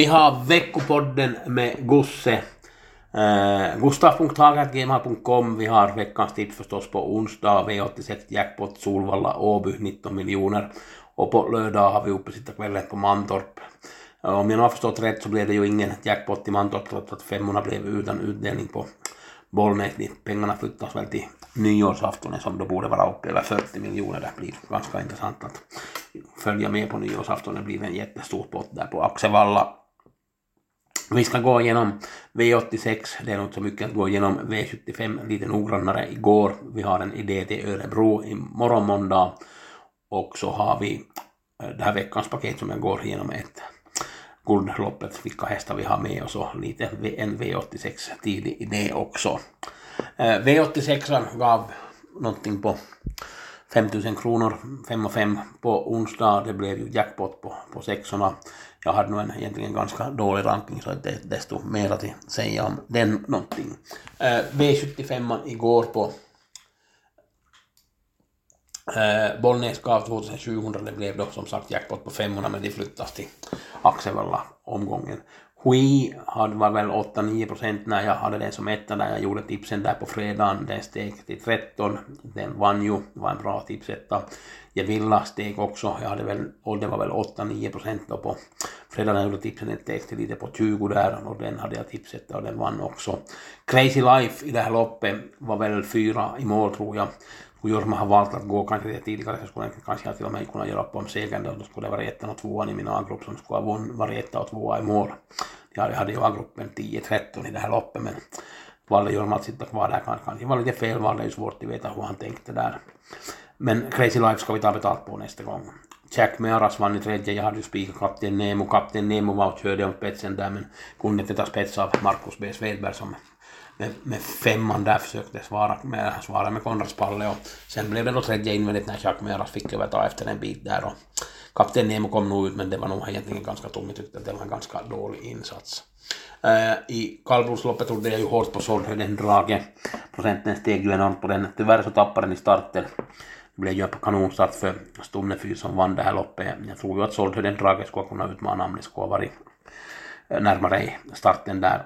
Vi har veckopodden med Gusse. Eh, uh, Gustaf.hagatgmh.com. Vi har veckans tips förstås på onsdag. V86 jackpot Solvalla Åby 19 miljoner. Och på lördag har vi uppesittarkvällen på Mantorp. Uh, om jag nu har förstått rätt så blev det ju ingen jackpot i Mantorp trots att femmorna blev utan utdelning på Bollnäs. Pengarna flyttas väl till nyårsaftonen som då borde vara uppe över 40 miljoner. Det blir ganska intressant att följa med på nyårsafton. Det blir en jättestor pott där på Axevalla. Vi ska gå igenom V86, det är nog så mycket att gå igenom V75 lite noggrannare igår. Vi har en idé till Örebro i morgon måndag och så har vi eh, det här veckans paket som jag går igenom ett guldloppet, vilka hästar vi har med och så lite en V86 tidig idé också. Eh, V86 gav någonting på 5000 kronor, 5 och 5 på onsdag. Det blev ju jackpot på, på sexorna. Jag hade nog en egentligen ganska dålig ranking så det är desto mer att säga om den någonting. Eh, V75 igår på eh, Bollnäs gav 2700, det blev då som sagt jackpot på 500 men de flyttas till Axevalla omgången. Hui hade var väl 8-9 procent när jag hade den som etta där jag gjorde tipsen där på fredagen. Den steg till 13. Den vann ju, det var en bra tipsetta. Javilla steg också, jag hade väl, och det var väl 8-9 procent då på fredagen jag gjorde tipsen. Den steg till lite på 20 där och den hade jag tipsetta och den vann också. Crazy Life i det här loppet var väl fyra i mål tror jag. Och Jorma har valt att gå kanske lite tidigare så skulle jag kanske till och med kunna göra upp om segern då skulle det vara ettan och tvåan i min A-grupp som skulle ha varit etta och tvåa i mål. Jag hade ju A-gruppen 10-13 i det här loppet men valde Jorma att sitta kvar där kanske. Det var lite fel val, det är ju svårt att veta hur han tänkte där. Men Crazy Life ska vi ta betalt på nästa gång. Jack Mearas vann i tredje, jag hade ju spikat kapten Nemo, kapten Nemo var och körde om spetsen där men kunde inte ta spets av Marcus B. Svedberg som med, med femman där försökte svara med, svara med Konrads Palle och sen blev det då tredje invändigt när Jack Mearas fick överta efter en bit där och kapten Nemo kom nog ut men det var nog egentligen ganska tomt. Jag tyckte att det var en ganska dålig insats. Uh, I kallblodsloppet trodde jag ju hårt på Soldhöjden Drage. Procenten steg ju enormt på den. Tyvärr så tappade den i starten. Det blev ju en kanonstart för Stumnefyr som vann det här loppet. Jag tror ju att Soldhöjden Drage skulle kunna utmana om det skulle ha varit eh, närmare starten där.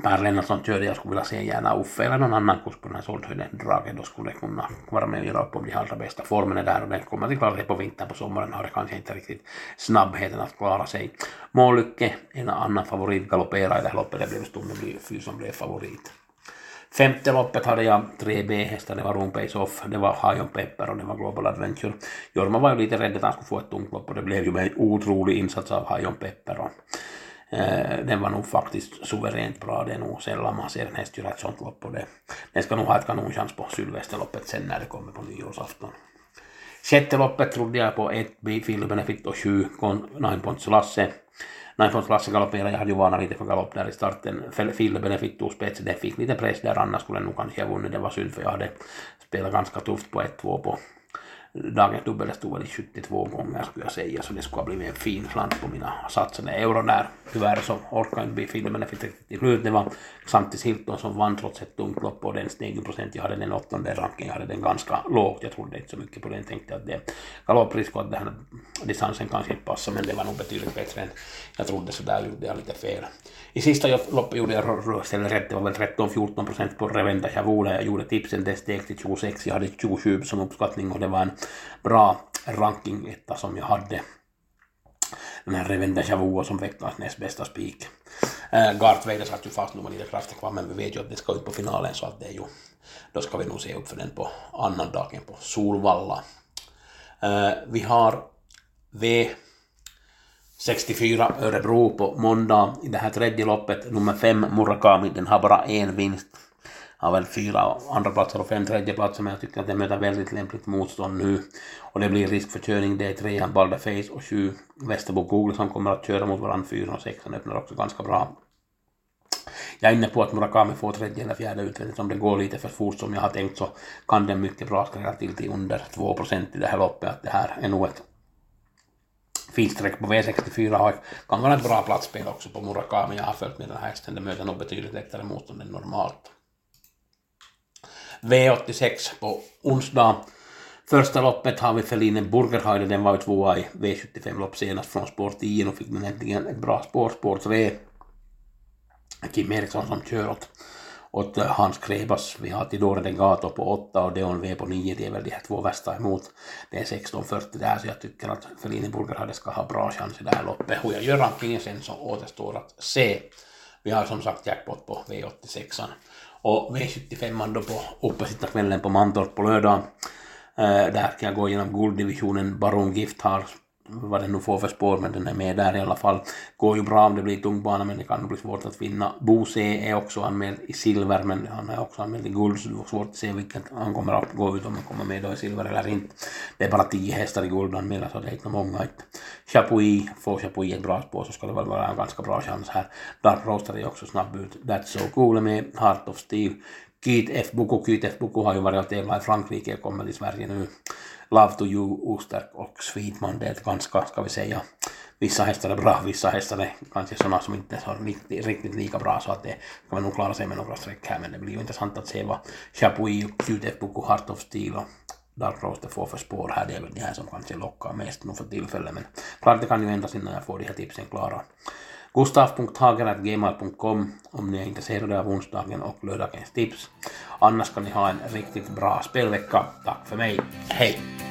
Per Lennartsson körde, jag skulle vilja se gärna Uffe eller någon annan kurs på den här såldhöjden draget då skulle kunna vara med och göra upp om de allra bästa formerna där och den kommer att klara sig på vintern, på sommaren har det kanske inte riktigt snabbheten att klara sig. Målycke, en annan favorit, galopperade i det här loppet, det blev stunden Fyr som blev favorit. Femte loppet hade jag tre B-hästar, det var Room Pace Off, det var High on Pepper och det var Global Adventure. Jorma var ju lite rädd att han skulle få ett tungt lopp och det blev ju en otrolig insats av High on Pepper. Och den var nog faktiskt suveränt bra. Det är nog sällan man ser en häst göra ett sånt lopp och det, den ska nog ha ett kanonchans på Sylvesterloppet sen när det kommer på nyårsafton. Sjätte loppet trodde jag på ett Field Benefit och sju Nine Points Lasse. Nine Points Lasse galopperade, jag hade ju varnat lite för galopp där i starten. Field Benefit tog spets, det fick lite press där, annars skulle den nog kanske ha vunnit. Det var synd för jag hade spelat ganska tufft på 1-2 på dagens dubbel stod väl i 72 gånger skulle jag säga, så det skulle ha blivit en fin slant på mina satsade euro där. Tyvärr så orkade inte bli filmen riktigt till slut. Det var Xantis Hilton som vann trots ett tungt lopp och den steg i procent. Jag hade den åttonde ranken, jag hade den ganska lågt. Jag trodde inte så mycket på den. Tänkte att det galopprisk och att den här distansen kanske inte passade, men det var nog betydligt bättre än jag trodde, så där gjorde jag lite fel. I sista loppet gjorde jag istället rätt, det var väl 13-14 procent på Revenda Chavula. Jag gjorde tipsen, det steg till 26, jag hade 27 som uppskattning och det var en bra ranking etta som jag hade. Den här Revenda Chavua som veckans näst bästa spik. Eh, äh, Gart Weider satt ju fast nu med lite krafter kvar men vi vet ju att det ska ut på finalen så att det är ju då ska vi nog se upp för den på annan dagen på Solvalla. Äh, vi har V 64 Örebro på måndag i det här tredje loppet. Nummer 5 Murakami, den har bara en vinst har väl fyra andra platser och fem tredjeplatser men jag tycker att det möter väldigt lämpligt motstånd nu. Och det blir risk för körning. Det är trean Balder Face och sju Västerbo Google som kommer att köra mot varandra. fyran och sexan öppnar också ganska bra. Jag är inne på att Murakami får tredje eller fjärde utvändigt. Om det går lite för fort som jag har tänkt så kan den mycket bra skrälla till till under 2% i det här loppet. Att det här är nog ett fint streck på V64 och kan vara ett bra platsspel också på Murakami. Jag har följt med den här hästen. Det möter nog betydligt lättare motstånd än normalt. V86 på onsdag. Första loppet har vi Feline Burgerheide, den var ju tvåa i V75-lopp senast från spår 10 och fick den äntligen ett bra spår, spår 3. Kim Eriksson som kör åt, åt eh, Hans Krebas. Vi har Tidore Dengato på 8 och Deon V på 9. Det är väl de här två värsta emot. Det är 16.40 där så jag tycker att Feline Burgerheide ska ha bra chans i det här loppet. Hur jag gör rankingen sen så återstår att se. Vi har som sagt jackpot på V86. Och V75 då på uppesittarkvällen på Mantorp på lördag. Eh, där kan jag gå igenom gulddivisionen. Baron Gift har vad den nu får för spår, men den är med där i alla fall. Går ju bra om det blir tung bana, men det kan nog bli svårt att vinna. Bose är också anmäld i silver, men han är också anmäld i guld, så det var svårt att se vilket han kommer att gå ut om han kommer med då i silver eller inte. Det är bara tio hästar i guld anmälda, så det är inte många. Chapuis, får Chapuis ett bra spår så ska det väl vara en ganska bra chans här. Dark Roaster är också snabb ut. That's so cool med Heart of Steve. Kyt F. Buko, Kyt F. Buko har ju varit och tävlat i Frankrike och kommer till Sverige nu. Love to you, Osterk och Sweetman, det är ett ganska, ska vi säga, vissa hästar är bra, vissa hästar är kanske sådana som inte är riktigt, riktigt lika bra så att det kan nog klara sig med några streck här men det blir ju intressant att se vad Chapuis och QTF Buko Heart of Steel och Dark Roaster får för spår här. Det är väl de här som kanske lockar mest nu för tillfället men klart det kan ju ändras innan jag får de här tipsen klara. Gustaf.hager.gmail.com om ni är intresserade av onsdagen och lördagens tips. Annars kan ni ha en riktigt bra spelvecka. Tack för mig. Hej!